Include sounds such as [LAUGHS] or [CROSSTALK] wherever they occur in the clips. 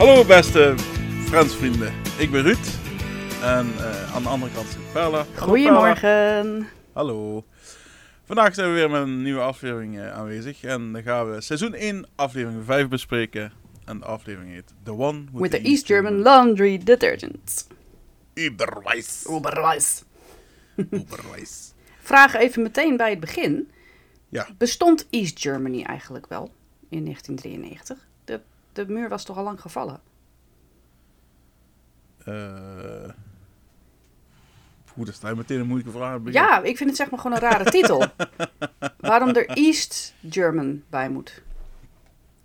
Hallo beste Friends-vrienden, ik ben Ruud. En eh, aan de andere kant zit Perla. Goedemorgen. Hallo. Vandaag zijn we weer met een nieuwe aflevering eh, aanwezig. En dan gaan we seizoen 1, aflevering 5 bespreken. En de aflevering heet The One with, With the East German Laundry Detergent. Uberwijs. Oberweis. Uberwijs. Vraag even meteen bij het begin. Ja. Bestond East Germany eigenlijk wel in 1993? De, muur was toch al lang gevallen? Eh Goed, dat is nou meteen een moeilijke vraag. Ja, ik vind het zeg maar gewoon een rare titel. [LAUGHS] Waarom er East German bij moet.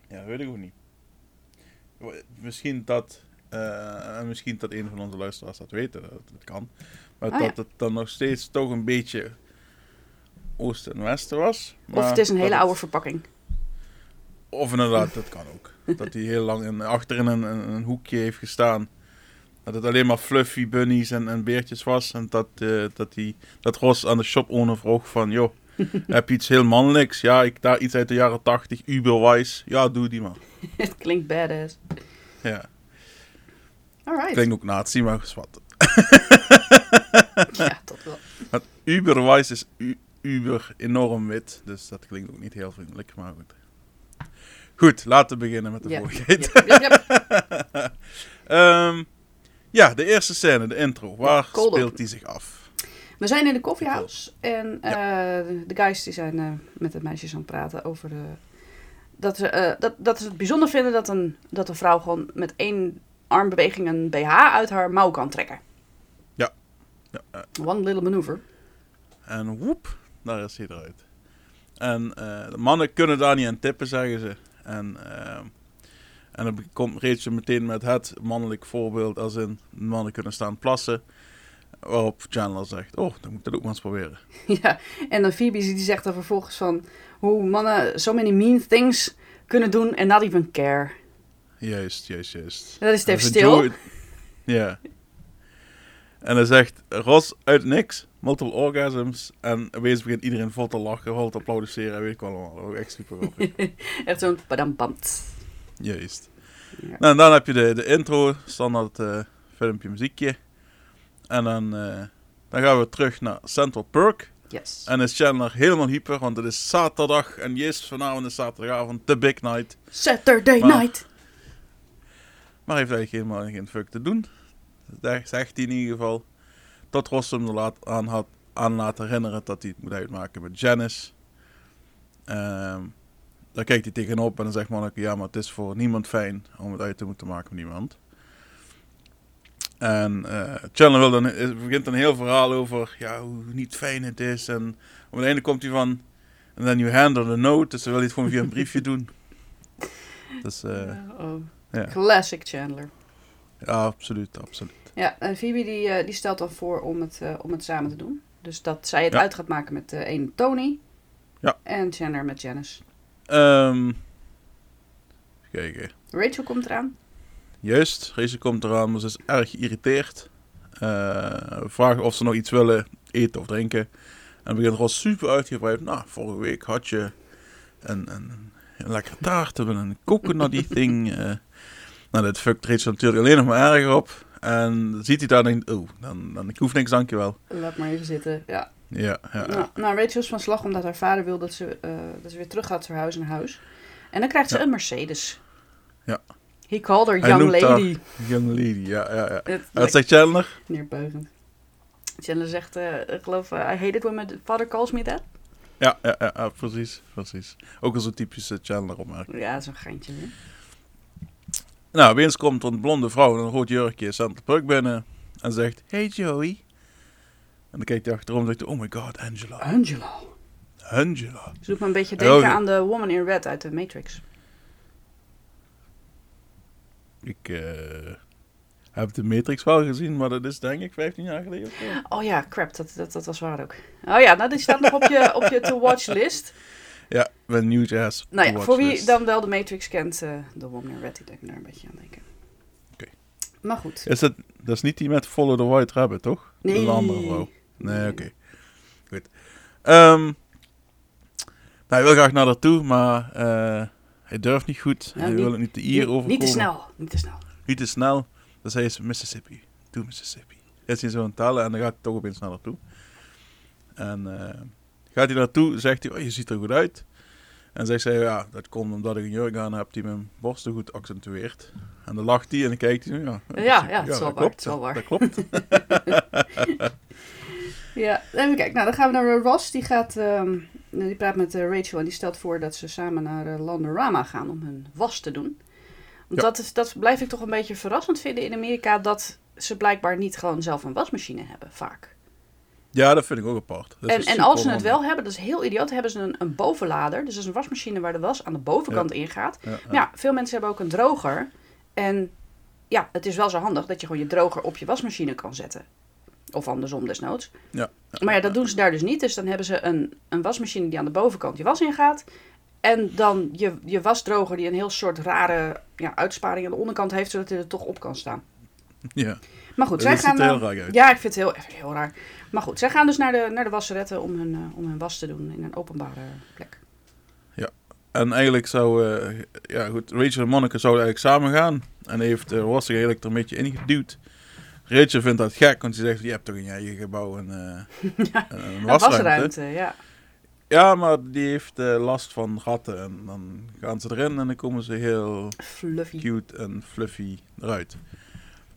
Ja, dat weet ik ook niet. Misschien dat, eh, en misschien dat een van onze luisteraars dat weten, dat, dat kan. Maar Ah, dat het dan nog steeds toch een beetje oosten en westen was. Of Maar het is een hele het- oude verpakking. Of inderdaad, dat kan ook. dat hij heel lang in, achterin een, een, een hoekje heeft gestaan. Dat het alleen maar fluffy bunnies en, en beertjes was. En dat, eh, dat, die, dat Ros aan de shop owner vroeg van... Joh, [LAUGHS] heb je iets heel mannelijks? Ja, ik daar iets uit de jaren 80, uberwise. Ja, doe die maar. [LAUGHS] het klinkt badass. Ja, Alright. klinkt ook nazi, maar is [LAUGHS] wat. Ja, tot wel. Want uberwise is u, uber enorm wit. Dus dat klinkt ook niet heel vriendelijk, maar goed. Goed, laten we beginnen met de Ja. yep. [LAUGHS] Ehm, ja, de eerste scène, de intro. Waar speelt die zich af? We zijn in de koffiehouse en eh, de guys die zijn eh, met de meisjes aan het praten over de, dat, ze, eh, dat, dat ze het bijzonder vinden dat een, dat een vrouw gewoon met één armbeweging een BH uit haar mouw kan trekken. Ja, One little maneuver. en woep, daar is hij eruit. En de mannen kunnen daar niet aan tippen, zeggen ze. En, eh, en dan komt Rachel meteen met het mannelijk voorbeeld, als in mannen kunnen staan plassen. Waarop Chandler zegt, oh, dan moet ik dat ook maar eens proberen. [LAUGHS] ja, en dan Phoebe die zegt dan vervolgens van hoe mannen so many mean things kunnen doen en not even care. Juist, juist, juist. En dat is dan stil. Ja. En dan zegt Ros uit niks, multiple orgasms. En opeens begint iedereen vol te lachen, vol te applaudisseren. Weet ik wel allemaal. Ook echt super grappig. [LAUGHS] Echt zo'n padambamt. Juist. Ja. Nou, en dan heb je de, de intro, standaard eh, filmpje, muziekje. En dan, eh, dan gaan we terug naar Central Perk. Yes. En is Chandler helemaal hyper, want het is zaterdag. En yes, vanavond is zaterdagavond, the big night. Saturday Maar- night. Maar heeft eigenlijk helemaal geen fuck te doen. Dat zegt hij in ieder geval. Tot Ross hem er laat, aan, had, aan laat herinneren dat hij het moet uitmaken met Janice. Ehm daar kijkt hij tegenop en dan zegt Monica, ja, maar het is voor niemand fijn om het uit te moeten maken met niemand. En eh Chandler wil dan, eh, begint een heel verhaal over ja, hoe niet fijn het is. En op het einde komt hij van, and then you handle the note, dus dan wil hij het gewoon via een briefje doen. [LAUGHS] Dus oh. ja. Classic Chandler. ja, absoluut, absoluut. Ja, en Phoebe die, eh, die stelt dan voor om het, eh, om het samen te doen. Dus dat zij het Ja. uit gaat maken met de ene Tony. Ja. En Chandler met Janice. Ehm even kijken. Rachel komt eraan. Juist, Rachel komt eraan, maar ze is erg geïrriteerd. Eh vragen of ze nog iets willen eten of drinken. En begint Ross super uitgebreid. Nou, vorige week had je een, een, een lekkere taart en een coconutty thing. eh. nou, dat fuckt Rachel natuurlijk alleen nog maar erger op. En dan ziet hij daar denkt, oh, dan, dan ik hoef niks, dankjewel. Laat maar even zitten. Ja. Ja, ja, Nou, nou, Rachel is van slag omdat haar vader wil dat ze, eh, dat ze weer terug gaat naar huis naar huis. En dan krijgt ze Ja. een Mercedes. Ja. He called her young lady. young lady, ja, ja, ja. Het, wat zegt Chandler? neerbuigend. Chandler zegt, eh, ik geloof, eh, I hate it when my father calls me that. Ja, ja, ja, precies, precies. Ook al zo'n typische Chandler opmerking. Ja, zo'n geintje. Hè? Nou, opeens komt er een blonde vrouw in een rood jurkje Central Park binnen en zegt, Hey Joey. En dan kijkt hij achterom en zegt oh my god, Angela. Angela. Angela. Ze doet me een beetje denken aan de Woman in Red uit de Matrix. Ik eh, heb de Matrix wel gezien, maar dat is denk ik 15 jaar geleden of zo. Oh ja, crap, dat, dat, dat was waar ook. Oh ja, nou die staat nog op je, op je to-watch list. Met New Jazz. Nou ja, voor wie dan wel de Matrix kent, eh, de Woman in Red, die denk ik daar een beetje aan denken. Oké. Maar goed. Is het, dat is niet die met Follow the White Rabbit, toch? Nee. Dat is een andere vrouw. Nee, oké. Goed. Ehm, nou, hij wil graag naar daartoe, maar eh, hij durft niet goed. Ja, hij niet- wil het niet te hier niet, overkomen. niet te snel, niet te snel. niet te snel. Dan zei ze Mississippi, to Mississippi. Is hij zo aan het tellen en dan gaat hij toch opeens naar naartoe. En eh, gaat hij naartoe, zegt hij, oh, je ziet er goed uit. En zij, ja, dat komt omdat ik een jurk aan heb die mijn borsten goed accentueert. En dan lacht hij en dan kijkt hij, ja, Ja, ja, het is wel waar, klopt. het is wel waar. Dat klopt. [LAUGHS] Ja, even kijken. Nou, dan gaan we naar Ross. Die, gaat, ehm, die praat met eh, Rachel en die stelt voor dat ze samen naar eh, Landorama gaan om hun was te doen. Want Ja. dat, is, dat blijf ik toch een beetje verrassend vinden in Amerika, dat ze blijkbaar niet gewoon zelf een wasmachine hebben, vaak. Ja, dat vind ik ook apart. Dat En, en als ze het wel hebben, dat is heel idioot, hebben ze een, een bovenlader. Dus dat is een wasmachine waar de was aan de bovenkant ingaat. Ja, ja. Maar ja, veel mensen hebben ook een droger. En ja, het is wel zo handig dat je gewoon je droger op je wasmachine kan zetten. Of andersom desnoods. Ja. Maar ja, dat doen ze daar dus niet. Dus dan hebben ze een, een wasmachine die aan de bovenkant je was ingaat. En dan je, je wasdroger die een heel soort rare ja, uitsparing aan de onderkant heeft, zodat hij er toch op kan staan. [LAUGHS] Ja, Maar goed, zij gaan... heel raar uit. ja, ik vind het heel, heel raar. Maar goed, zij gaan dus naar de, naar de wasseretten om hun, eh, om hun was te doen in een openbare plek. En eigenlijk zou, eh, ja goed, Rachel en Monica zouden eigenlijk samen gaan. En heeft uh, Ross zich eigenlijk er een beetje ingeduwd. Rachel vindt dat gek, want ze zegt, je hebt toch in je eigen gebouw [LAUGHS] een, eh, een, een wasruimte. wasruimte, ja. Ja, maar die heeft last van ratten. En dan gaan ze erin en dan komen ze heel Fluffy. cute en fluffy eruit.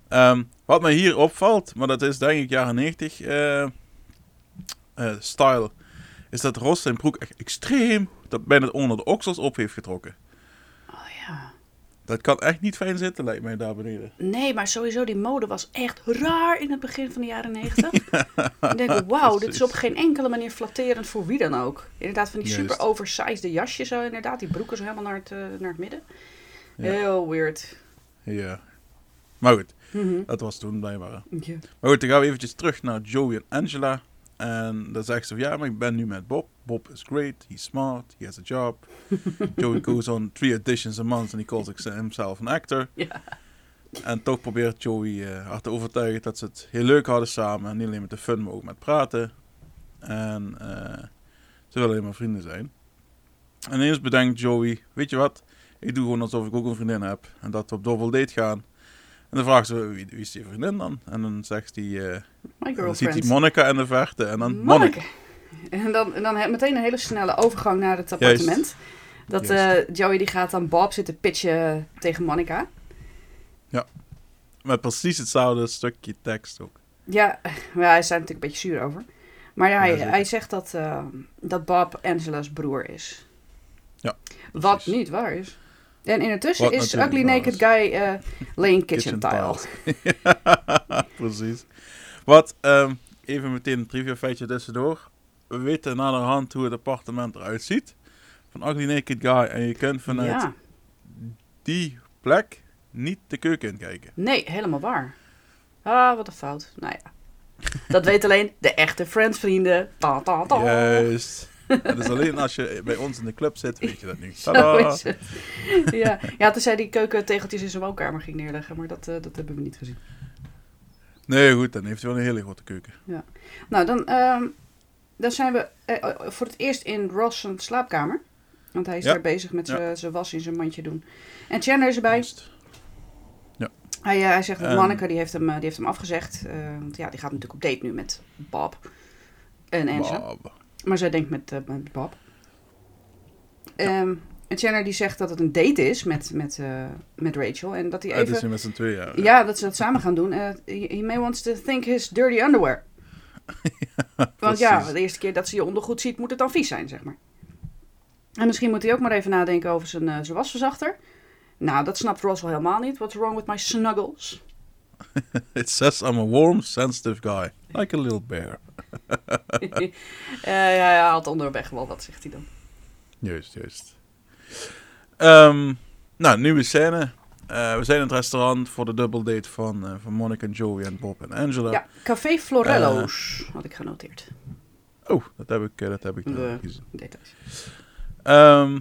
Ehm, wat mij hier opvalt, maar dat is denk ik jaren 90 eh, eh, style, is dat Ross zijn broek echt extreem dat bijna onder de oksels op heeft getrokken. Oh ja. Dat kan echt niet fijn zitten, lijkt mij daar beneden. Nee, maar sowieso die mode was echt raar in het begin van de jaren negentig. [LAUGHS] Dan denk ik, wauw, dit is op geen enkele manier flatterend voor wie dan ook. Inderdaad, van die Juist. super oversized jasjes zo inderdaad. Die broeken zo helemaal naar het, eh, naar het midden. Ja. Heel weird. Ja. Maar goed, Mhm. dat was toen blijkbaar. Maar goed, dan gaan we eventjes terug naar Joey en Angela. En dan zegt ze, ja, maar ik ben nu met Bob. Bob is great, he's smart, he has a job. [LAUGHS] Joey goes on three auditions a month and he calls himself an actor. En toch probeert Joey eh, haar te overtuigen dat ze het heel leuk hadden samen. En niet alleen met de fun, maar ook met praten. En eh, ze willen helemaal vrienden zijn. En ineens bedenkt Joey, weet je wat? Ik doe gewoon alsof ik ook een vriendin heb. En dat we op double date gaan. En dan vraagt ze, wie, wie is die vriendin dan? En dan zegt hij, eh, My dan ziet hij. Monica in de verte. En dan Monica. En dan, en dan meteen een hele snelle overgang naar het Juist. appartement. Dat eh, Joey die gaat dan Bob zitten pitchen tegen Monica. Met precies hetzelfde stukje tekst ook. Ja, [LAUGHS] maar hij is daar natuurlijk een beetje zuur over. Maar ja, hij, Ja, hij zegt dat, eh, dat Bob Angela's broer is. Ja, Wat niet waar is. En Wat is Ugly Naked is. Guy eh laying kitchen, tile. tiles. [LAUGHS] precies. Wat, ehm, even meteen een trivia feitje tussendoor. We weten naderhand hoe het appartement eruit ziet. Van Ugly Naked Guy. En je kunt vanuit Ja, die plek niet de keuken in kijken. nee, helemaal waar. Ah, wat een fout. Nou ja. Dat weet alleen de echte. Ta, ta, ta. Juist. Dat is alleen als je bij ons in de club zit, weet je dat nu. Zo Tadaa. is het. Ja, ja toen zij die keukentegeltjes in zijn woonkamer ging neerleggen. Maar dat, eh, dat hebben we niet gezien. Nee, goed, dan heeft hij wel een hele grote keuken. Nou, dan, ehm, dan zijn we eh, eh, voor het eerst in Ross' slaapkamer. Want hij is Ja. daar bezig met Ja. zijn was in zijn mandje doen. En Chandler is erbij. Juist. Hij, hij zegt dat Monica, die heeft, hem, die heeft hem afgezegd. want ja, die gaat natuurlijk op date nu met Bob en Angela. Bob. Maar zij denkt met, eh, met Bob. En Chandler die zegt dat het een date is met, met, eh, met Rachel. En dat hij is even... nu met z'n tweeën. Ja, dat ze dat samen gaan doen. Eh, he, may wants to think his dirty underwear. [LAUGHS] Want ja, de eerste keer dat ze je ondergoed ziet, moet het dan vies zijn, zeg maar. En misschien moet hij ook maar even nadenken over zijn, eh, zijn wasverzachter. Nou, dat snapt Ross wel helemaal niet. What's wrong with my snuggles? [LAUGHS] It says I'm a warm, sensitive guy. Like a little bear. Eh, [LAUGHS] ja, hij haalt onderweg wel wat, zegt hij dan. Juist, juist. Ehm, nou, nieuwe scène. Eh, we zijn in het restaurant voor de double date van, eh, van Monica en Joey en Bob en Angela. Ja, Café Florello's had ik genoteerd. Oh, dat heb ik, eh, dat heb ik De- uh, gezien. Details. Ehm,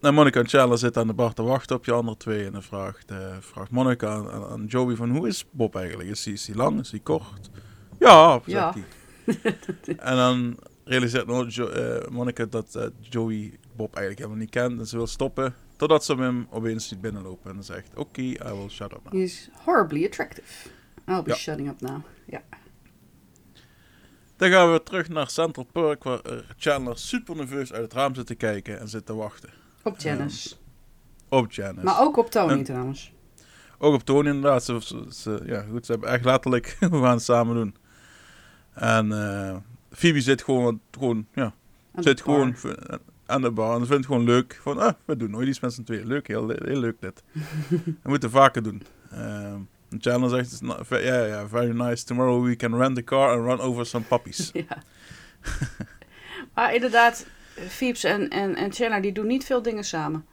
nou, Monica en Chandler zitten aan de bar te wachten op die andere twee. En dan vraagt, eh, vraagt Monica aan, aan- Joey van, hoe is Bob eigenlijk? Is hij, is hij lang? Is hij kort? Ja, zegt Ja. hij. [LAUGHS] en dan realiseert nou jo eh, Monica dat eh, Joey Bob eigenlijk helemaal niet kent. En ze wil stoppen. Totdat ze hem opeens ziet binnenlopen. En zegt, oké, I will shut up now. He's horribly attractive. I'll be Ja. shutting up now. Ja. Dan gaan we terug naar Central Park. Waar eh, Chandler super nerveus uit het raam zit te kijken. En zit te wachten. Op Janice. Op Janice. maar ook op Tony En- trouwens. Ook op Tony inderdaad. Ze, ze, ze- ja, goed, ze hebben echt letterlijk, [LAUGHS] we gaan het samen doen. En eh Phoebe zit gewoon, gewoon ja, Aan de zit bar. gewoon aan de bar en vindt het gewoon leuk. Van, ah, we doen nooit iets met z'n tweeën. Leuk, heel, heel leuk dit. [LAUGHS] we moeten vaker doen. Ehm en Chandler zegt, "It's not- ja, ja, very nice. Tomorrow we can rent a car and run over some puppies. [LAUGHS] Ja. maar inderdaad, Phoebes en, en, en Chandler die doen niet veel dingen samen.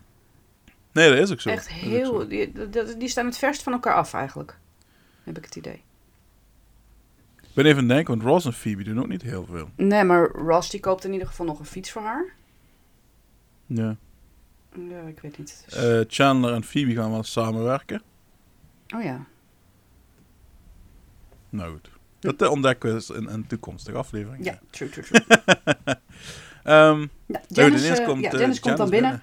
Nee, dat is ook zo. Echt heel... zo. Die, die, die staan het verst van elkaar af eigenlijk. Heb ik het idee. Ik ben even aan het denken, want Ross en Phoebe doen ook niet heel veel. Nee, maar Ross die koopt in ieder geval nog een fiets voor haar. Ja. Ja, ik weet niet. Eh, Chandler en Phoebe gaan wel samenwerken. oh ja. Nou goed. Dat ontdekken we in een toekomstige aflevering. Ja, true, true, true. [LAUGHS] Ehm, Ja, nou, Janice, ineens eh, komt, ja, eh, Janice komt dan binnen.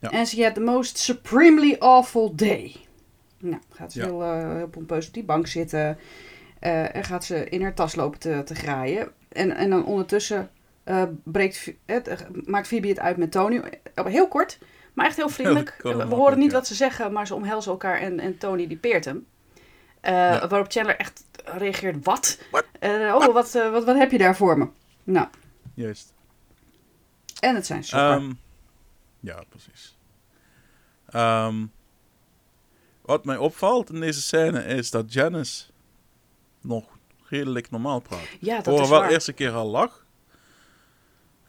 Ja. En ze had the most supremely awful day. Nou, gaat ze Ja. heel, eh, heel pompeus op die bank zitten. Eh, en gaat ze in haar tas lopen te, te graaien. En, en dan ondertussen eh, breekt, het, eh, maakt Phoebe het uit met Tony. Heel kort, maar echt heel vriendelijk. [LAUGHS] We horen niet ja. wat ze zeggen, maar ze omhelzen elkaar en, en Tony die peert hem. Ja. Waarop Chandler echt reageert, wat? Oh, wat, wat, wat heb je daar voor me? Nou, Juist. en het zijn sokken. Ehm, ja, precies. Ehm, wat mij opvalt in deze scène is dat Janice nog redelijk normaal praat. ja, dat is wel waar. de eerste keer haar lach.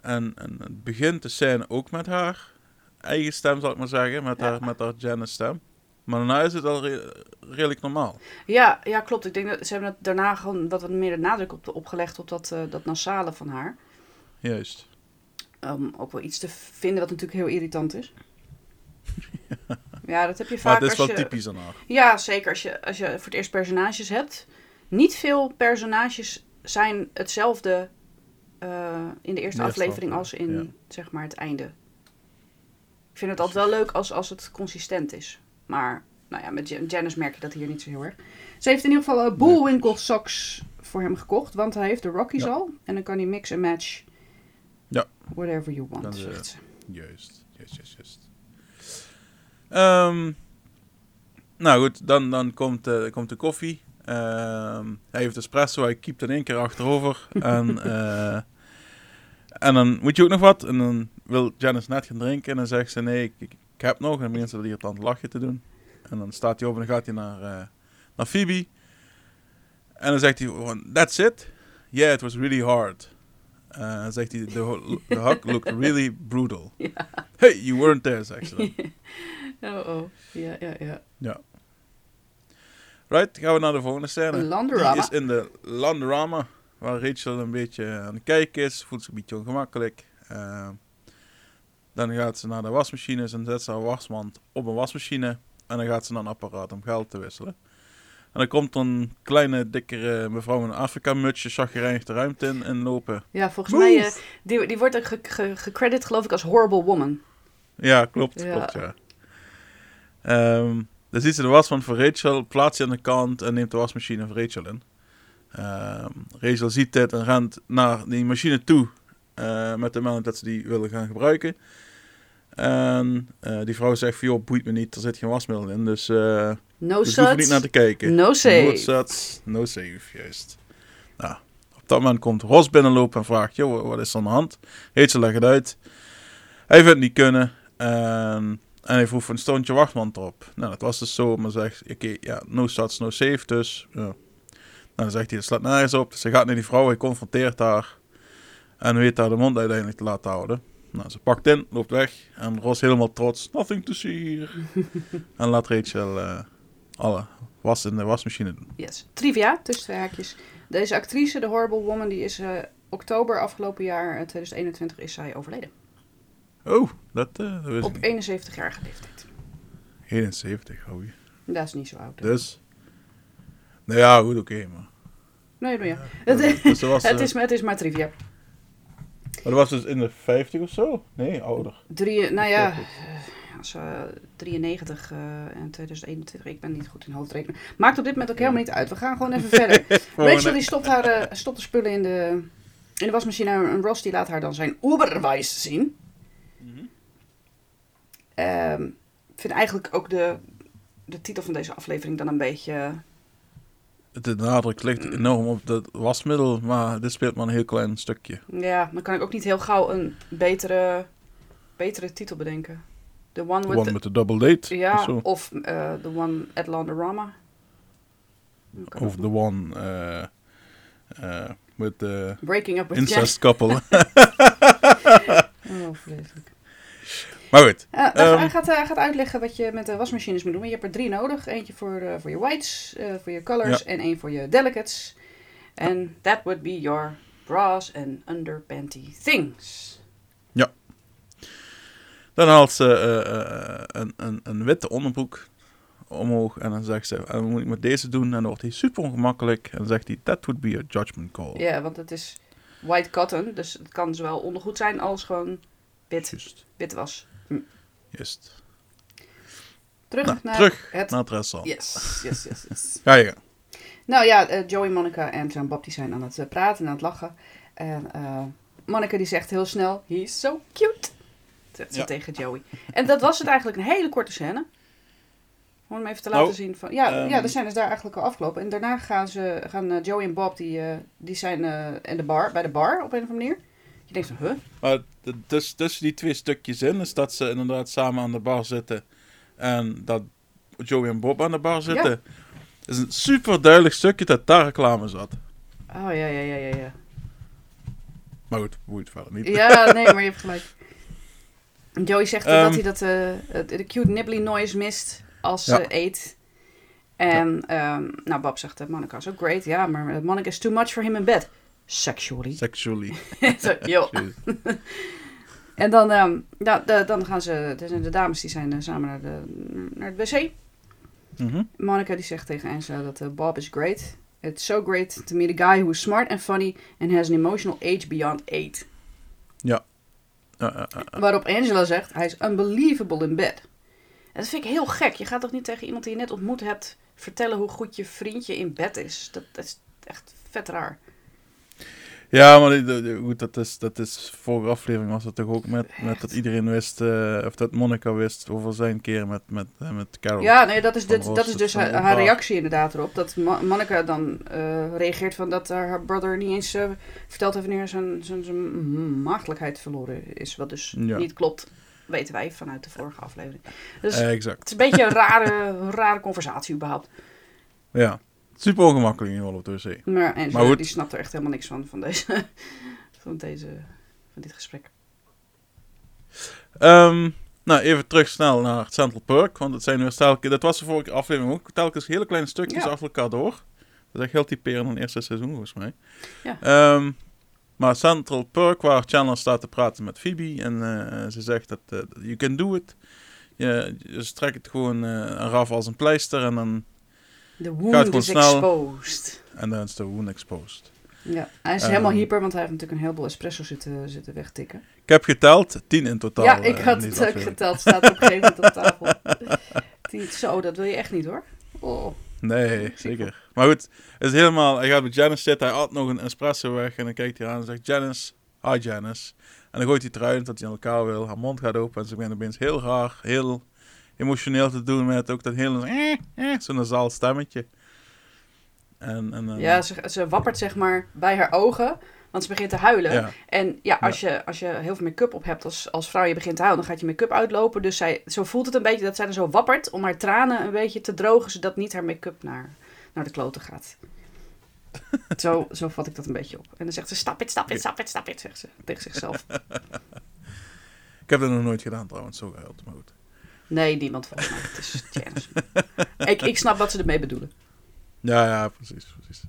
En, en het begint de scène ook met haar eigen stem, zal ik maar zeggen. Met, haar, met haar Janice stem. Maar daarna is het al re- redelijk normaal. Ja, ja, klopt. Ik denk dat ze hebben het daarna gewoon wat meer de nadruk op, opgelegd op dat, eh, dat nasale van haar. Juist. Om ook wel iets te vinden wat natuurlijk heel irritant is. [LAUGHS] Ja, dat heb je Maar vaak het is als wel je... typisch aan haar. Ja, zeker als je, als je voor het eerst personages hebt. Niet veel personages zijn hetzelfde eh, in de eerste De aflevering als in zeg maar het einde. Ik vind het altijd wel leuk als, als het consistent is. Maar nou ja, met Jan- Janice merk je dat hier niet zo heel erg. Ze heeft in ieder geval uh, Bullwinkle socks voor hem gekocht. Want hij heeft de Rockies Ja. al. En dan kan hij mix en match. Ja. Whatever you want, ze- zegt ze. Juist, juist, juist, juist. Ehm, nou goed, dan, dan komt, eh, komt de koffie. Ehm, hij heeft espresso, hij kiept in één keer achterover. en, [LAUGHS] eh, en dan moet je ook nog wat. En dan wil Janice net gaan drinken. En dan zegt ze, nee, ik, ik, heb nog. En dan begint ze hier aan het lachen te doen. En dan staat hij op en dan gaat hij naar, eh, naar Phoebe. En dan zegt hij, that's it? Yeah, it was really hard. Eh, dan zegt hij, the, the hug looked really brutal. [LAUGHS] Hey, you weren't there, zegt ze dan. [LAUGHS] Oh, oh. Ja, ja, ja. Right, gaan we naar de volgende scène. Landorama. Die is in de Landorama, waar Rachel een beetje aan het kijken is. Voelt zich een beetje ongemakkelijk. Eh, dan gaat ze naar de wasmachines en zet ze haar wasmand op een wasmachine. En dan gaat ze naar een apparaat om geld te wisselen. En dan komt een kleine, dikkere mevrouw met een Afrika-mutsje, chagrijnig de ruimte in, in lopen. Ja, volgens Move. mij, eh, die, die wordt ook ge- ge- gecredit geloof ik als horrible woman. Ja, klopt, Ja. klopt, ja. Ehm, dan ziet ze de wasmand van Rachel, plaatst die aan de kant en neemt de wasmachine van Rachel in. Ehm, Rachel ziet dit en rent naar die machine toe eh, met de melding dat ze die willen gaan gebruiken. En eh, die vrouw zegt van, joh, boeit me niet, er zit geen wasmiddel in, dus, eh No dus hoef niet naar te kijken. no No save. suds, no save, juist. Nou, op dat moment komt Ros binnenlopen en vraagt, joh, wat is er aan de hand? Rachel legt het uit. Hij vindt het niet kunnen. En, en hij vroeg een stoontje wachtmand erop. Nou, dat was dus zo, maar zegt, oké, ja, no suds, no save, dus, ja. Nou, dan zegt hij, dat slaat nergens op. Dus hij gaat naar die vrouw, hij confronteert haar. En weet haar de mond uiteindelijk te laten houden. Nou, ze pakt in, loopt weg. En Ros helemaal trots, nothing to see here. [LAUGHS] en laat Rachel eh, alle was in de wasmachine doen. Yes. Trivia, tussen twee haakjes. Deze actrice, de Horrible Woman, die is eh, oktober afgelopen jaar, eh, 2021, is zij overleden. Oh, dat, eh dat wist Op ik niet. 71-jarige leeftijd. 71, oh je. Dat is niet zo oud. hè? Dus. Nou ja, goed, oké, maar. Nee, nou ja. Dus was, [LAUGHS] het, eh, is, het is maar trivia. Maar dat was dus in de 50 of zo? Nee, ouder. Drie, nou ja, 40. eh, als, eh, 93 eh, en 2021. Ik ben niet goed in hoofdrekenen. Maakt op dit moment ook helemaal niet uit. We gaan gewoon even verder. [LAUGHS] Rachel die stopt, haar, eh, stopt de spullen in de, in de wasmachine. En Ross die laat haar dan zijn Uberwijs zien. Ehm, ik vind eigenlijk ook de, de titel van deze aflevering dan een beetje... De nadruk ligt enorm op het wasmiddel, maar dit speelt maar een heel klein stukje. Ja, dan kan ik ook niet heel gauw een betere, betere titel bedenken. The one with one the- double date. Ja, of zo. of eh The One at Laundorama. Dat kan Of the nog. one eh eh met de Breaking Up with incest couple. [LAUGHS] Oh, vreselijk. Maar goed, Ja, Ehm. hij, gaat, hij gaat uitleggen wat je met de wasmachines moet doen. Je hebt er drie nodig. Eentje voor, eh, voor je whites, eh, voor je colors en één voor je delicates. En that would be your bras and underpanty things. dan haalt ze eh, eh, een, een, een witte onderbroek omhoog en dan zegt ze, en moet ik met deze doen? En dan wordt hij super ongemakkelijk en dan zegt hij, that would be a judgment call. Ja, want het is white cotton. Dus het kan zowel ondergoed zijn als gewoon wit, wit was. Juist. Terug Nou, naar terug het... naar het restaurant. Yes, yes, yes, yes. Ga je gang. Nou ja, eh, Joey, Monica en Bob die zijn aan het eh, praten en aan het lachen. En eh Monica die zegt heel snel, he's so cute. Zegt ze Ja. tegen Joey. En dat was het eigenlijk een hele korte scène. Om even te laten zien van... Ja, ehm, ja, de scène is daar eigenlijk al afgelopen. En daarna gaan, ze, gaan Joey en Bob, die, die zijn in de bar, bij de bar op een of andere manier. Je denkt huh? Maar dus, tussen die twee stukjes in is dat ze inderdaad samen aan de bar zitten. En dat Joey en Bob aan de bar zitten. is een super duidelijk stukje dat daar reclame zat. Oh, ja, ja, ja, ja, ja. Maar goed, boeit verder niet. Ja, nee, maar je hebt gelijk. Joey zegt eh, Ehm. dat hij dat, eh, de cute nibbly noise mist als ze Ja. eet. En ehm, nou, Bob zegt, uh, Monica is ook great. Ja, maar eh, Monica is too much for him in bed. Sexually. Sexually. [LAUGHS] Yo. [LAUGHS] En dan, ehm, ja, de, dan gaan ze, er zijn de dames die zijn eh, samen naar, de, naar het wc. Mhm. Monica die zegt tegen Angela dat eh, Bob is great. It's so great to meet a guy who is smart and funny and has an emotional age beyond eight. Ja. Waarop Angela zegt, hij is unbelievable in bed. En dat vind ik heel gek. Je gaat toch niet tegen iemand die je net ontmoet hebt vertellen hoe goed je vriendje in bed is. Dat, dat is echt vet raar. Ja, maar goed, dat is, dat is vorige aflevering was het toch ook met, met dat iedereen wist, eh, of dat Monica wist over zijn keer met, met, eh, met Carol. Ja, nee, dat is, dit, dat is dus haar, reactie inderdaad erop. Dat Monica dan eh, reageert van dat haar, haar brother niet eens eh, verteld heeft wanneer zijn, zijn, zijn maagdelijkheid verloren is. Wat dus Ja. niet klopt, weten wij vanuit de vorige aflevering. Dus Eh, het exact. is een beetje een rare, rare conversatie überhaupt. Ja, super ongemakkelijk in ieder geval op de wc. Maar goed. die snapt er echt helemaal niks van, van, deze, [LAUGHS] van, deze, van dit gesprek. Ehm, nou, even terug snel naar Central Park, want het zijn weer telkens, dat was de vorige aflevering ook, telkens hele kleine stukjes Ja. achter elkaar door. Dat is echt heel typerend van het eerste seizoen, volgens mij. Ja. Ehm, maar Central Park, waar Chandler staat te praten met Phoebe en eh, ze zegt dat eh, you can do it. Je, je strekt het gewoon eh, eraf als een pleister en dan, De wound is snel. exposed. en dan is de wound exposed. Ja, hij is Ehm. helemaal hyper, want hij heeft natuurlijk een heleboel espresso zitten, zitten wegtikken. Ik heb geteld, tien in totaal. ja, eh, ik in had het geteld. Staat op een gegeven moment op [LAUGHS] tafel. Tien- Zo, dat wil je echt niet hoor. Oh. Nee, zeker. Maar goed, het is helemaal, hij gaat met Janice zitten, hij had nog een espresso weg en dan kijkt hij aan en zegt Janice, hi Janice. En dan gooit hij eruit dat hij aan elkaar wil, haar mond gaat open en ze begint opeens heel raar, heel emotioneel te doen met ook dat hele, eh, eh, zo'n nasaal stemmetje. En, en, eh, Ja, ze, ze wappert zeg maar bij haar ogen, want ze begint te huilen. ja, En ja, als, Je, als je heel veel make-up op hebt als, als vrouw, je begint te huilen, dan gaat je make-up uitlopen. Dus zij, zo voelt het een beetje dat zij er zo wappert om haar tranen een beetje te drogen, zodat niet haar make-up naar, naar de kloten gaat. [LAUGHS] zo, zo vat ik dat een beetje op. En dan zegt ze, stap it, stap it, stap it, stap it, zegt ze tegen zichzelf. [LAUGHS] ik heb dat nog nooit gedaan trouwens, zo gehuild, maar goed. Nee, niemand volgens mij. Het is Janice. ik, ik snap wat ze ermee bedoelen. Ja, ja, precies, precies.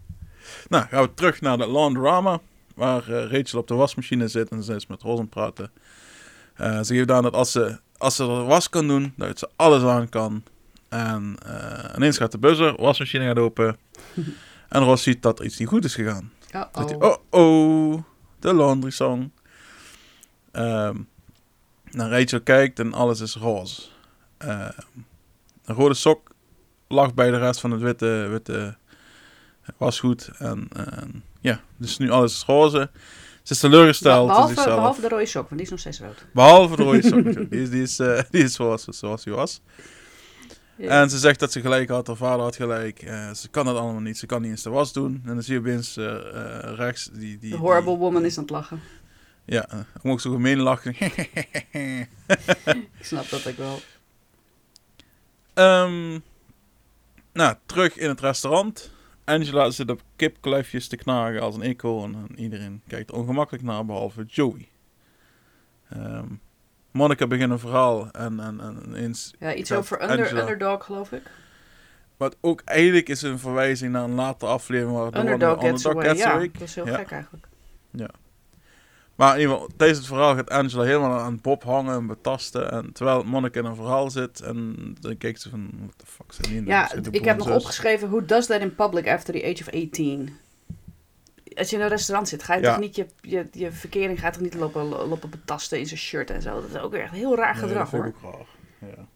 Nou, gaan we terug naar de laundrama, waar eh, Rachel op de wasmachine zit en ze is met het praten. Eh, ze geeft aan dat als ze, als ze er was kan doen, dat ze alles aan kan. En eh, ineens gaat de buzzer, wasmachine gaat open. [LAUGHS] en Ross ziet dat er iets niet goed is gegaan. Oh, Zegt hij, oh. oh oh, de laundry song. Ehm dan Rachel kijkt en alles is roze. Ehm, een rode sok lag bij de rest van het witte, witte wasgoed. En, ja, dus nu alles is roze. Ze is teleurgesteld in behalve, de rode sok, want die is nog steeds rood. Behalve de rode sok. [LAUGHS] die is, die is, eh, die is zoals, zoals hij was. Ja. En ze zegt dat ze gelijk had, haar vader had gelijk. Eh, ze kan dat allemaal niet, ze kan niet eens de was doen. En dan zie je opeens eh, eh, rechts die... die de horrible die- woman is aan het lachen. ja, uh, ook zo gemeen lachen. [LAUGHS] Ik snap dat ook wel. Ehm, nou, terug in het restaurant. Angela zit op kipkluifjes te knagen als een eekhoorn. En iedereen kijkt ongemakkelijk naar, behalve Joey. Ehm Monica begint een verhaal en, en, en ineens... Ja, iets over under, Angela- Underdog, geloof ik. Wat ook eigenlijk is een verwijzing naar een latere aflevering waar Underdog, Underdog gets away. Ja, dat is heel Ja. gek eigenlijk. Maar in ieder geval, tijdens het verhaal gaat Angela helemaal aan Bob hangen en betasten. En terwijl Monica in een verhaal zit en dan kijkt ze van, what the fuck zijn die aan het Ja, de ik heb nog opgeschreven, who does that in public after the age of 18? Als je in een restaurant zit, ga je Ja. toch niet je, je, je verkering gaat toch niet lopen, lopen betasten in zijn shirt en zo. Dat is ook echt heel raar Nee, gedrag hoor. ook raar. Ja.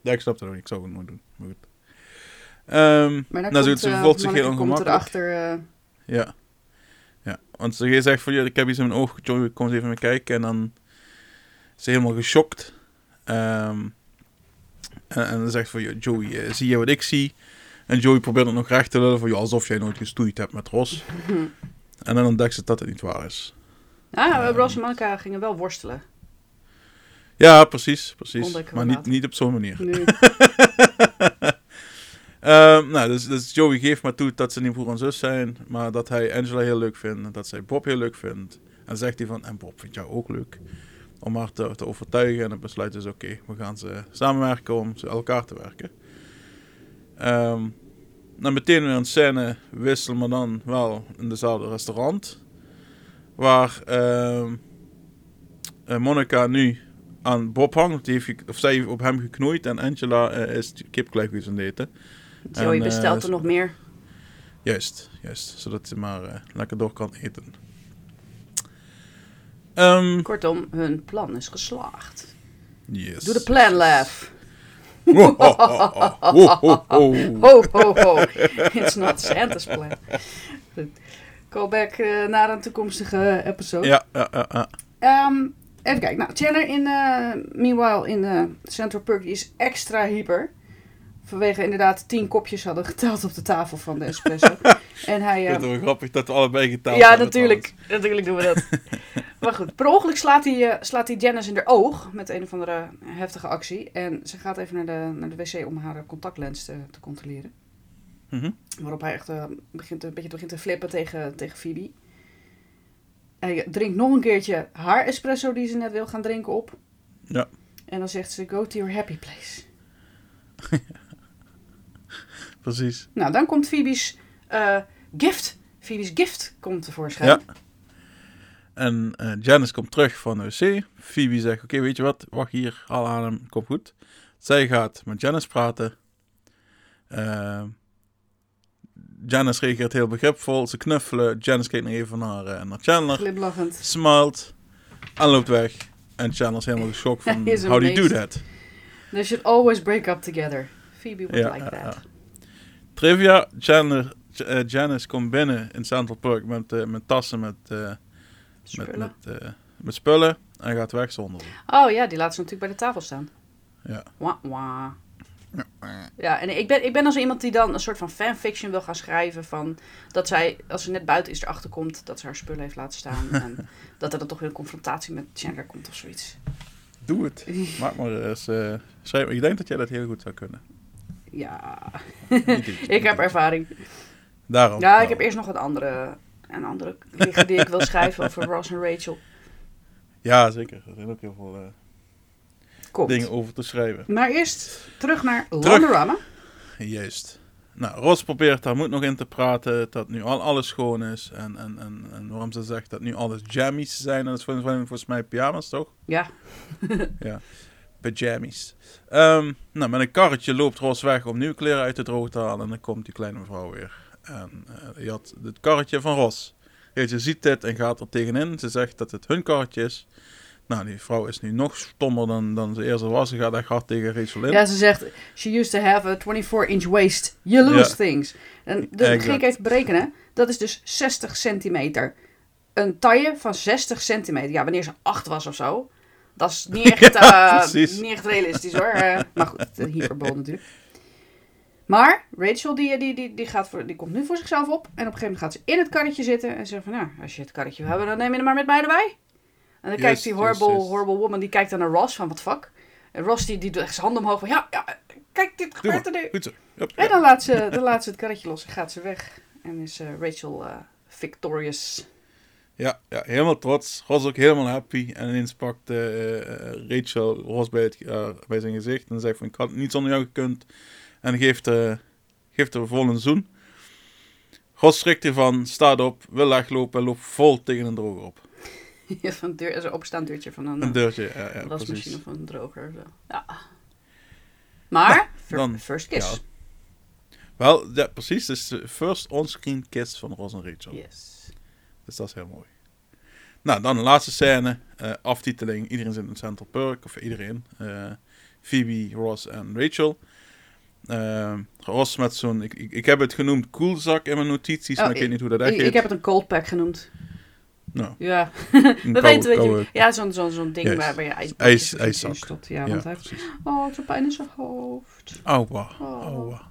ja, ik snap het ook niet. Ik zou het nooit doen. Maar goed. Maar dan nou, komt, ze eh, voelt zich heel komt erachter, eh, Ja. Ja, want ze zegt van, ja, ik heb iets in mijn oog. Joey, kom eens even mee kijken. En dan is ze helemaal geschokt. Ehm, en, en dan zegt van, ja, Joey, eh, zie je wat ik zie? En Joey probeert het nog recht te lullen van, ja, alsof jij nooit gestoeid hebt met Ros. [LAUGHS] En dan ontdekt ze dat het niet waar is. Ja, Ehm. Ross en Monica gingen wel worstelen. Ja, precies, precies. We Maar niet, niet op zo'n manier. Nu. [LAUGHS] Ehm, nou, dus, dus Joey geeft maar toe dat ze niet broer en zus zijn, maar dat hij Angela heel leuk vindt en dat zij Bob heel leuk vindt. En zegt hij van, en Bob vindt jou ook leuk. Om haar te, overtuigen en dan besluiten ze, oké, we gaan ze samenwerken om ze elkaar te werken. Dan meteen weer een scène wisselen, maar dan wel in dezelfde restaurant. Waar ehm eh, Monica nu aan Bob hangt, die heeft of zij heeft op hem geknoeid en Angela eh, is kipkluifjes aan het eten. Joey En, eh, bestelt er nog meer. Juist, juist. Zodat ze maar eh, lekker door kan eten. Ehm Kortom, hun plan is geslaagd. yes. Doe de plan laugh. Ho, ho, ho, ho, ho, ho. Ho, ho, ho. It's not Santa's plan. Callback eh, naar een toekomstige episode. Ja, ja, ja, ja. Ehm, even kijken. Nou, Chandler in, eh, meanwhile in eh, Central Perk is extra hyper. Vanwege inderdaad tien kopjes hadden geteld op de tafel van de espresso. [LAUGHS] en hij... Ik eh, vind het wel grappig dat we allebei geteld ja, hebben natuurlijk. Natuurlijk doen we dat. [LAUGHS] maar goed, per ongeluk slaat hij, eh, slaat hij Janice in haar oog met een of andere heftige actie. En ze gaat even naar de, naar de wc om haar eh, contactlens te, te controleren. Mhm. Waarop hij echt eh, begint, een beetje begint te flippen tegen, tegen Phoebe. Hij drinkt nog een keertje haar espresso die ze net wil gaan drinken op. Ja. En dan zegt ze, go to your happy place. [LAUGHS] Precies. Nou, dan komt Phoebe's eh, gift. Phoebe's gift komt tevoorschijn. Ja. En eh, Janice komt terug van de wc. Phoebe zegt, oké, weet je wat? Wacht hier, haal aan hem, komt goed. Zij gaat met Janice praten. Eh, Janice reageert heel begripvol. Ze knuffelen. Janice kijkt nog even naar, eh, naar Chandler. Glimlachend. Smilt. En loopt weg. En Chandler is helemaal geschokt [LAUGHS] van, how do you do that? They should always break up together. Phoebe would Ja, like that. Trivia, Chandler, eh, Janice komt binnen in Central Park met, eh, met tassen met, eh, met, Spullen. met, met spullen en gaat weg zonder. Oh ja, die laat ze natuurlijk bij de tafel staan. Ja. Wah, wah. Ja, en ik ben, ik ben als iemand die dan een soort van fanfiction wil gaan schrijven van dat zij, als ze net buiten is, erachter komt dat ze haar spullen heeft laten staan. en [LAUGHS] dat er dan toch weer een confrontatie met Chandler komt of zoiets. Doe het. Maak maar eens. schrijf. Ik denk dat jij dat heel goed zou kunnen. Ja, [LAUGHS] ik heb ervaring. Daarom. Ja, ik heb eerst nog wat andere, een andere liggen die ik wil schrijven over [LAUGHS] Ross en Rachel. Ja, zeker. Er zijn ook heel veel eh, dingen over te schrijven. Maar eerst terug naar Londorama. Juist. Nou, Ros probeert daar moed nog in te praten dat nu al alles schoon is. En, en, en, en waarom ze zegt dat nu alles jammies zijn. En dat is volgens, mij pyjama's, toch? Ja, [LAUGHS] Pyjamies. Ehm, nou, met een karretje loopt Ros weg om nieuwe kleren uit de droog te halen. En dan komt die kleine mevrouw weer. En die had het karretje van Ros. Rachel ziet dit en gaat er tegenin. Ze zegt dat het hun karretje is. Nou, die vrouw is nu nog stommer dan, dan ze eerst was. Ze gaat echt hard tegen Rachel in. Ja, ze zegt, she used to have a 24-inch waist. You lose things. En dat Exact. ging ik even berekenen. Dat is dus 60 centimeter. Een taille van 60 centimeter. Ja, wanneer ze 8 was of zo. Dat is niet [LAUGHS] echt, Ja, eh, niet echt realistisch hoor. Eh, maar goed, de hyperbol natuurlijk. Maar Rachel die, die, die, die, gaat voor, die komt nu voor zichzelf op. En op een gegeven moment gaat ze in het karretje zitten. En zegt van, nou, als je het karretje wil hebben, dan neem je hem maar met mij erbij. En dan kijkt die horrible, horrible woman, die kijkt dan naar Ross van, wat fuck. En Ross die, die doet echt zijn handen omhoog van, ja, ja, kijk, dit gebeurt er nu. Goed En ja. dan laat, ze, dan laat ze het karretje los en gaat ze weg. En is eh, Rachel eh, victorious. Ja, ja, helemaal trots. Ros ook helemaal happy. En ineens pakt eh, eh, Rachel Ros bij, het, eh, bij zijn gezicht. En zegt van, ik had niet zonder jou gekund. En geeft, eh geeft er vol een zoen. Ros schrikt ervan, staat op, wil weglopen en loopt vol tegen een droger op. [LAUGHS] Ja, van een deur, zo'n openstaand deurtje van een, Een een deurtje, ja, ja wasmachine of een droger. Zo. Ja. Maar, dan- first kiss. ja. Wel, ja, precies. Is de first on-screen kiss van Ros en Rachel. Yes. Dus dat is heel mooi. Nou, dan de laatste scène. eh, aftiteling. Iedereen zit in Central Park. Of iedereen. eh, Phoebe, Ross en Rachel. Eh, Ross met zo'n... Ik, ik, ik heb het genoemd koelzak in mijn notities. Oh, maar ik weet niet hoe dat echt Ik, heet. ik heb het een cold pack genoemd. Nou, Ja, we weten wat je... Ja, zo'n zo'n zo'n ding Juist. waar, waar je ijs, Ijs- ijszak. stopt. Ja, Ja, want hij heeft... precies. Oh, het doet pijn in zijn hoofd. Auwa. Oh. Auwa.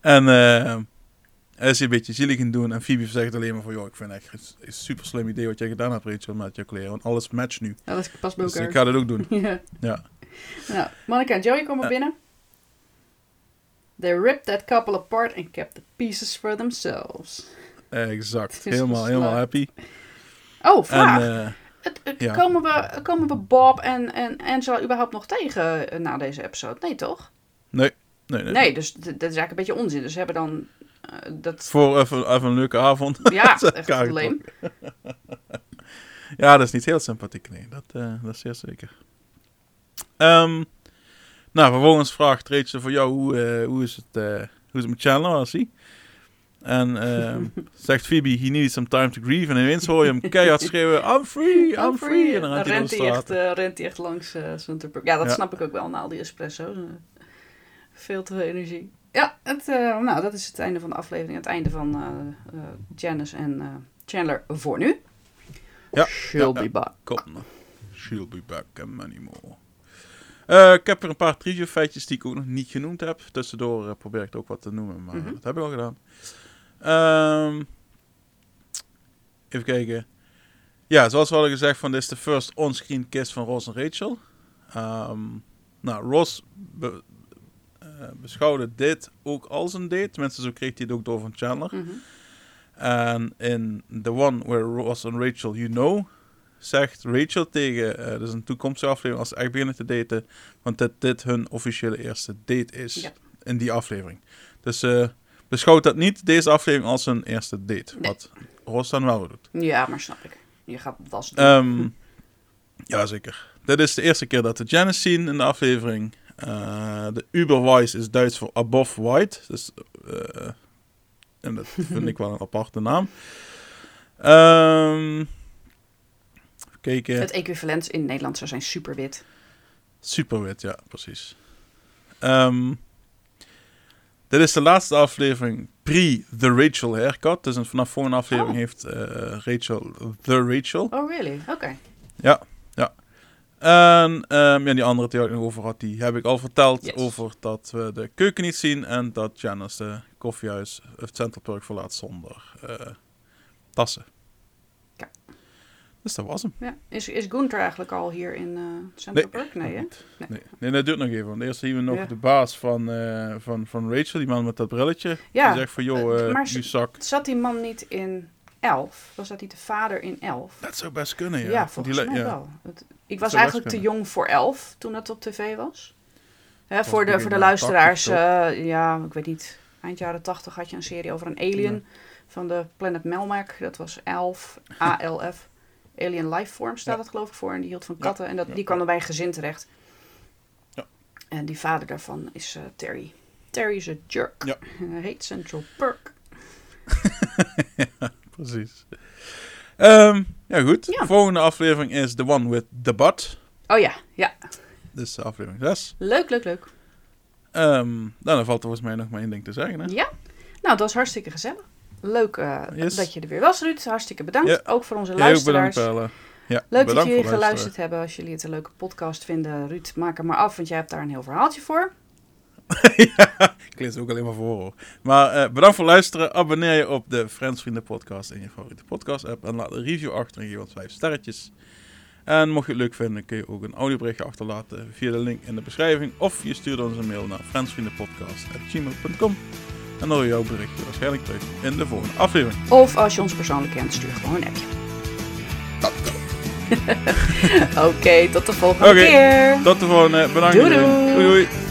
[LAUGHS] en is een beetje zielig in doen. En Phoebe zegt alleen maar van... Joh, ik vind het echt een super slim idee wat jij gedaan hebt, Rachel, met je kleren. Want alles matcht nu. Dat past bij Dus ik elkaar. ga dat ook doen. [LAUGHS] Ja. Ja. Nou, Monica en Joey komen binnen. They ripped that couple apart and kept the pieces for themselves. Exact. [LAUGHS] Helemaal, helemaal geslaagd. happy. Oh, En vraag. eh, Het- het- ja. komen, we, komen we Bob en, en Angela überhaupt nog tegen eh, na deze episode? Nee, toch? nee, nee, nee. Nee, dus dat is eigenlijk een beetje onzin. Dus ze hebben dan eh, dat... Voor even, even een leuke avond. Ja, [LAUGHS] echt leem. [LAUGHS] Ja, dat is niet heel sympathiek. Nee, dat, eh, dat is zeer zeker. Ehm, nou, vervolgens vraagt Rachel voor jou hoe, eh, hoe, is het, eh, hoe is het met Chandler, hij? En ehm, [LAUGHS] zegt Phoebe, he needs some time to grieve. En ineens hoor je hem keihard schreeuwen, I'm free, I'm, free. En dan rent hij echt, eh, rent hij echt langs eh Center Park. Ja, dat Ja. snap ik ook wel na al die espresso's. Eh, veel te veel energie. Ja, het, eh, nou, dat is het einde van de aflevering. Het einde van eh, Janice en Chandler voor nu. Ja, She'll ja, be back. Kom, she'll be back and many more. Ik heb er een paar trivia feitjes die ik ook nog niet genoemd heb. Tussendoor eh, probeer ik ook wat te noemen, maar Mhm. dat heb ik al gedaan. Ehm, even kijken. Ja, zoals we hadden gezegd, van dit is de first on-screen kiss van Ross en Rachel. Ehm, nou, Ross beschouwde dit ook als een date. Tenminste, zo kreeg hij het ook door van Chandler. Mhm. En in The One Where Ross and Rachel You Know zegt Rachel tegen, eh dus een toekomstige aflevering als ze echt beginnen te daten, want dat dit hun officiële eerste date is Ja. in die aflevering. Dus eh beschouwt dat niet, deze aflevering, als een eerste date. Nee. Wat Ross dan wel doet. Ja, maar snap ik. Je gaat was doen. Ehm ja, zeker. Dit is de eerste keer dat we Janice zien in de aflevering. Eh, de Uberwise is Duits voor above white. Dus, eh, en dat [LAUGHS] vind ik wel een aparte naam. Even kijken. Het equivalent in Nederland zou zijn superwit. Superwit, ja, precies. Ehm, dit is de laatste aflevering pre The Rachel Haircut. Dus een- vanaf volgende aflevering Oh. heeft eh, Rachel The Rachel. Oh, really? Oké. Ja, ja. En ehm, ja, die andere die ik nog over had, die heb ik al verteld. Yes. Over dat we de keuken niet zien en dat Janice de koffiehuis, of Central Park verlaat zonder eh, tassen. Ja. Dus dat was hem. Ja. Is, is Gunther eigenlijk al hier in eh Central Park? Nee, hè? Nee. Nee. nee, dat duurt nog even. Want eerst zien we nog Ja. de baas van, eh, van, van Rachel, die man met dat brilletje. Ja, Die zegt van, joh, maar. Zat die man niet in Elf? Was dat niet de vader in Elf? Dat zou best kunnen, ja. Ja, volgens die mij ja. wel. Ik was eigenlijk te jong voor Elf toen het op tv was. Hè, voor, de, voor de luisteraars, 80 eh, ja, ik weet niet. Eind jaren 80 had je een serie over een alien Ja. van de planet Melmac. Dat was Elf, [LAUGHS] ALF. Alien Lifeform staat het geloof ik voor. En die hield van katten. En dat, die kwam er bij een gezin terecht. Ja. En die vader daarvan is eh, Terry. Terry is een jerk. Ja. En [LAUGHS] hij heet Central Perk. [LAUGHS] Precies. Ehm, ja, goed. Ja. Volgende aflevering is The One with the Butt. Oh ja, ja. Dus aflevering 6. Leuk, leuk, leuk. Ehm, nou, dan valt er volgens mij nog maar één ding te zeggen. Hè? Ja. Nou, het was hartstikke gezellig. Leuk eh, Yes. dat je er weer was, Ruud. Hartstikke bedankt. Ja. Ook voor onze luisteraars. bedankt. Ja, Leuk dat jullie geluisterd hebben. Als jullie het een leuke podcast vinden, Ruud, maak hem maar af, want jij hebt daar een heel verhaaltje voor. [LAUGHS] ja, ik lees het ook alleen maar voor hoor. Maar eh, bedankt voor het luisteren. Abonneer je op de Friends Vrienden podcast in je favoriete podcast app. En laat een review achter en geef ons 5 sterretjes. En mocht je het leuk vinden, kun je ook een audioberichtje achterlaten via de link in de beschrijving. Of je stuurt ons een mail naar friendsvriendenpodcast.gmail.com. En dan hoor je jouw berichtje waarschijnlijk terug in de volgende aflevering. Of als je ons persoonlijk kent, stuur gewoon een appje. [LAUGHS] Oké, tot de volgende Oké. keer. Tot de volgende. Bedankt. Doei, iedereen. doei. doei. doei.